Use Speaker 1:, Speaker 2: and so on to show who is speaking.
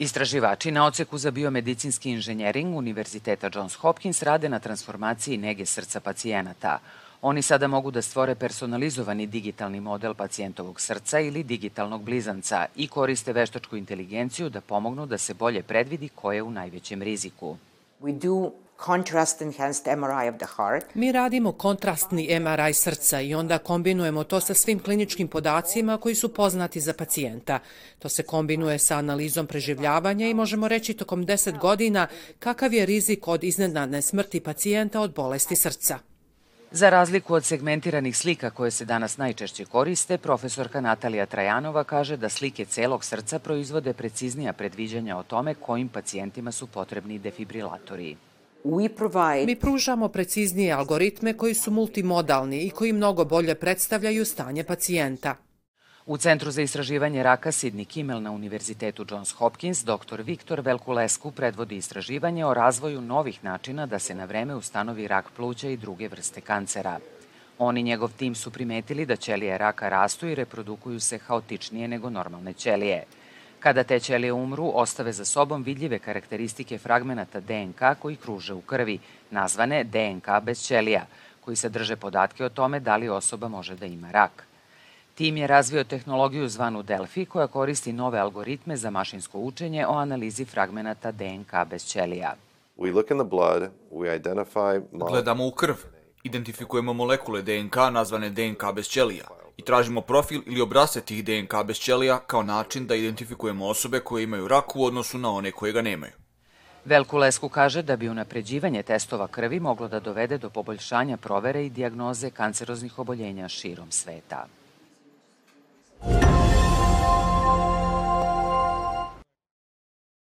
Speaker 1: Istraživači na oceku za biomedicinski inženjering Univerziteta Johns Hopkins rade na transformaciji nege srca pacijenata. Oni sada mogu da stvore personalizovani digitalni model pacijentovog srca ili digitalnog blizanca i koriste veštačku inteligenciju da pomognu da se bolje predvidi ko je u najvećem riziku.
Speaker 2: We do contrast enhanced MRI of the heart.
Speaker 3: Mi radimo kontrastni MRI srca i onda kombinujemo to sa svim kliničkim podacima koji su poznati za pacijenta. To se kombinuje sa analizom preživljavanja i možemo reći tokom 10 godina kakav je rizik od iznenadne smrti pacijenta od bolesti srca.
Speaker 1: Za razliku od segmentiranih slika koje se danas najčešće koriste, profesorka Natalija Trajanova kaže da slike celog srca proizvode preciznija predviđanja o tome kojim pacijentima su potrebni defibrilatori.
Speaker 3: Mi pružamo preciznije algoritme koji su multimodalni i koji mnogo bolje predstavljaju stanje pacijenta.
Speaker 1: U Centru za istraživanje raka Sidney Kimmel na Univerzitetu Johns Hopkins dr. Viktor Velkulesku predvodi istraživanje o razvoju novih načina da se na vreme ustanovi rak pluća i druge vrste kancera. On i njegov tim su primetili da ćelije raka rastu i reprodukuju se haotičnije nego normalne ćelije. Kada te ćelije umru, ostave za sobom vidljive karakteristike fragmenata DNK koji kruže u krvi, nazvane DNK bez ćelija, koji sadrže podatke o tome da li osoba može da ima rak. Tim je razvio tehnologiju zvanu Delphi koja koristi nove algoritme za mašinsko učenje o analizi fragmenata DNK bez ćelija.
Speaker 4: Gledamo u krv, identifikujemo molekule DNK nazvane DNK bez ćelija i tražimo profil ili obrase tih DNK bez ćelija kao način da identifikujemo osobe koje imaju rak u odnosu na one koje ga nemaju.
Speaker 1: Velkulesku kaže da bi unapređivanje testova krvi moglo da dovede do poboljšanja provere i diagnoze kanceroznih oboljenja širom sveta.